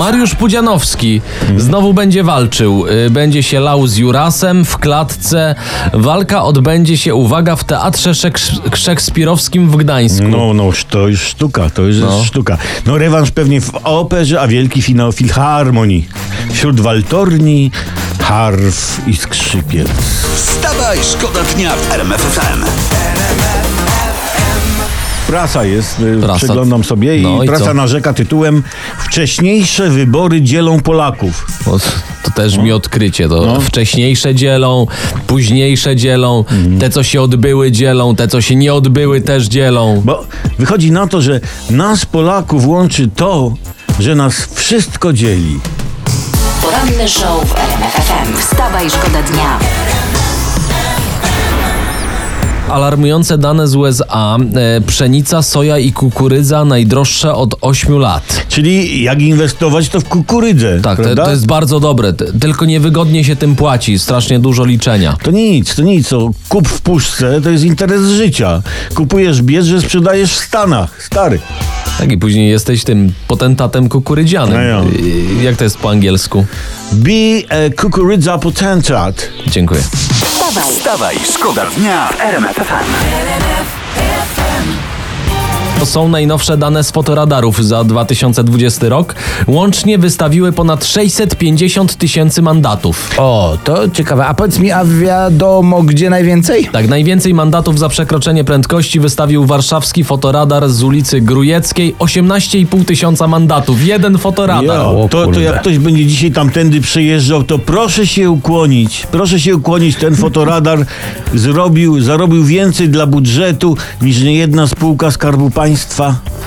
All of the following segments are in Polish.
Mariusz Pudzianowski znowu będzie walczył. Y, Będzie się lał z Jurasem w klatce. Walka odbędzie się, uwaga, w Teatrze Szeks- Szekspirowskim w Gdańsku. No, no, to już sztuka, to już No. jest sztuka. No rewanż pewnie w operze, a wielki finał Filharmonii. Wśród waltorni, harf i skrzypiec. Wstawaj, szkoda dnia w RMF FM. Prasa jest, y, Prasa. przeglądam sobie i No i prasa co? narzeka tytułem Wcześniejsze wybory dzielą Polaków. Bo to też mi odkrycie. To No. wcześniejsze dzielą, późniejsze dzielą, te co się odbyły dzielą, te co się nie odbyły też dzielą. Bo wychodzi na to, że nas Polaków łączy to, że nas wszystko dzieli. Poranny show w RMF FM. Wstawaj, szkoda dnia. Alarmujące dane z USA. E, pszenica, soja i kukurydza najdroższe od 8 lat. Czyli jak inwestować to w kukurydzę, Tak, to, to jest bardzo dobre. Tylko niewygodnie się tym płaci. Strasznie dużo liczenia. To nic, to nic. O, kup w puszce to jest interes życia. Kupujesz bierze, sprzedajesz w Stanach. Stary. Tak i później jesteś tym potentatem kukurydzianym. No ja. Y, Jak to jest po angielsku? Be a kukurydza potentat. Dziękuję. Wstawaj, szkoda dnia w RMF FM. To są najnowsze dane z fotoradarów za 2020 rok. Łącznie wystawiły ponad 650 tysięcy mandatów. O, to ciekawe. A powiedz mi, a wiadomo gdzie najwięcej? Tak, najwięcej mandatów za przekroczenie prędkości wystawił warszawski fotoradar z ulicy Grujeckiej. 18,5 tysiąca mandatów. Jeden fotoradar. Jo, to, to jak ktoś będzie dzisiaj tamtędy przejeżdżał, to proszę się ukłonić. Proszę się ukłonić. Ten fotoradar zrobił, zarobił więcej dla budżetu niż niejedna spółka Skarbu Państwa.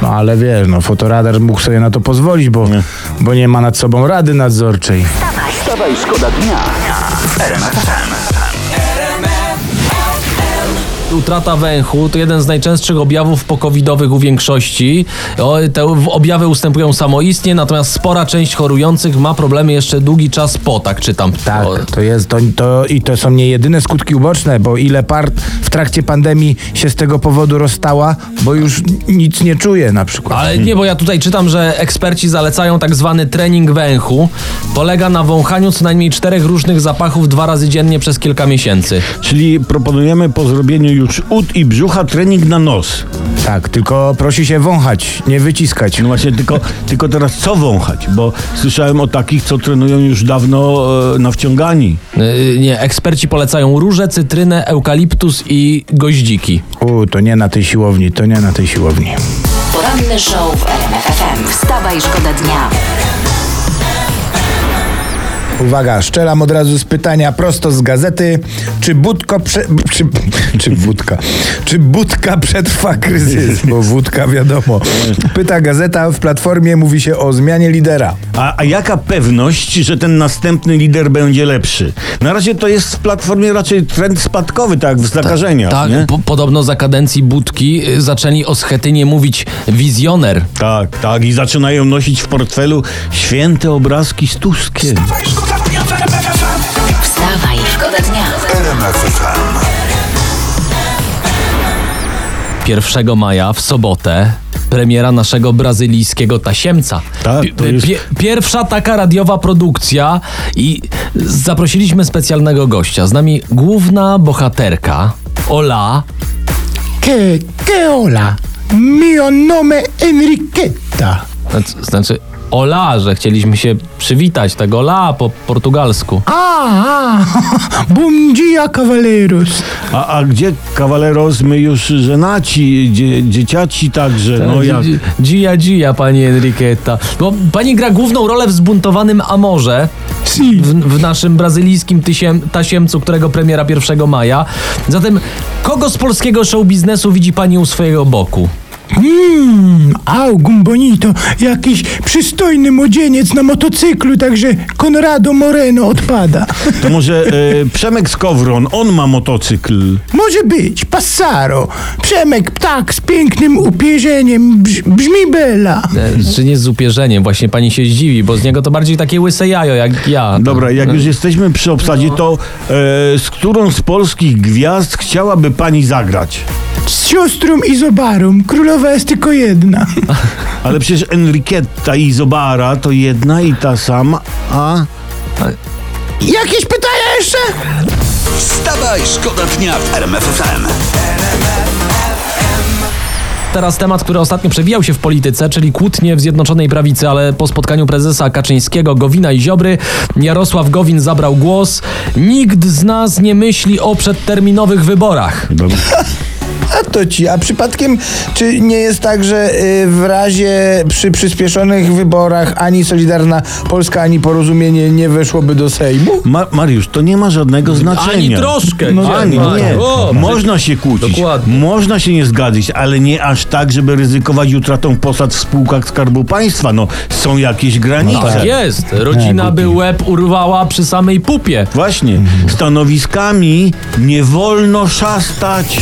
No ale wiesz, no fotoradar mógł sobie na to pozwolić, bo Nie. bo nie ma nad sobą rady nadzorczej. Wstawaj, szkoda dnia FM. Utrata węchu to jeden z najczęstszych objawów pokowidowych u większości. Te objawy ustępują samoistnie, natomiast spora część chorujących ma problemy jeszcze długi czas po, tak czytam. Tak, to jest to, to i to są nie jedyne skutki uboczne, bo ile par w trakcie pandemii się z tego powodu rozstała, bo już nic nie czuje na przykład. Ale nie, bo ja tutaj czytam, że eksperci zalecają tak zwany trening węchu. Polega na wąchaniu co najmniej czterech różnych zapachów dwa razy dziennie przez kilka miesięcy. Czyli proponujemy po zrobieniu już ud i brzucha trening na nos. Tak, tylko prosi się wąchać, nie wyciskać. No właśnie, tylko, tylko teraz co wąchać? Bo słyszałem o takich, co trenują już dawno e, na wciągani. Yy, nie, eksperci polecają róże, cytrynę, eukaliptus i goździki. U, to nie na tej siłowni, to nie na tej siłowni. poranny show w RMF FM. Wstawaj, szkoda dnia. Uwaga, szczelam od razu z pytania prosto z gazety. Czy Budko prze... Czy, czy wódka? Czy Budka przetrwa kryzys? Bo wódka wiadomo. Pyta gazeta, w Platformie mówi się o zmianie lidera. A, a jaka pewność, że ten następny lider będzie lepszy? Na razie to jest w platformie raczej trend spadkowy, tak w zakażeniach. Tak, nie? po, podobno za kadencji Budki y, zaczęli o Schetynie mówić wizjoner. tak, tak. I zaczynają nosić w portfelu święte obrazki z Tuskiem. Wstawaj, szkoda Wstawaj, szkoda dnia. RMF FM. 1 maja w sobotę premiera naszego brazylijskiego tasiemca. Tak, to jest- Pie- pierwsza taka radiowa produkcja i zaprosiliśmy specjalnego gościa. Z nami główna bohaterka Ola. Que, que hola. Mio nome Enriqueta. Znaczy- Znaczy Ola, że chcieliśmy się przywitać, tego Ola po portugalsku. A, a, bom dia, cavaleiros. A, a gdzie kawaleros, my już żenaci, dzie, dzieciaci także, no jak... Dzi- Dzia, dzia, pani Enriqueta. Bo pani gra główną rolę w zbuntowanym Amorze. Si. W, w naszym brazylijskim tysiem, tasiemcu, którego premiera 1 maja. Zatem, kogo z polskiego show biznesu widzi pani u swojego boku? Mmm, Augum Bonito, jakiś przystojny młodzieniec na motocyklu, także Conrado Moreno odpada. To może e, Przemek Skowron, on ma motocykl. Może być, Passaro. Przemek Ptak z pięknym upierzeniem, Brz, brzmi Bela. E, Czy nie z upierzeniem? Właśnie pani się zdziwi, bo z niego to bardziej takie łyse jajo, jak ja. Dobra, jak już jesteśmy przy obsadzie, to e, z którą z polskich gwiazd chciałaby pani zagrać? Z siostrą Izobarą, królowa jest tylko jedna. Ale przecież Enriqueta i Zobara to jedna i ta sama, a... Jakieś pytania jeszcze? Wstawaj, szkoda dnia w RMF FM. Teraz temat, który ostatnio przewijał się w polityce, czyli kłótnie w Zjednoczonej Prawicy, ale po spotkaniu prezesa Kaczyńskiego, Gowina i Ziobry, Jarosław Gowin zabrał głos. Nikt z nas nie myśli o przedterminowych wyborach. A to ci, a przypadkiem czy nie jest tak, że y, w razie przy przyspieszonych wyborach ani Solidarna Polska, ani Porozumienie nie weszłoby do Sejmu? Ma Mariusz, to nie ma żadnego znaczenia. Ani troszkę. No, ani nie. O, Można się kłócić, Dokładnie. można się nie zgadzać, ale nie aż tak, żeby ryzykować utratą posad w spółkach Skarbu Państwa. No, są jakieś granice. Tak jest. Rodzina by łeb urwała przy samej pupie. Właśnie, stanowiskami nie wolno szastać.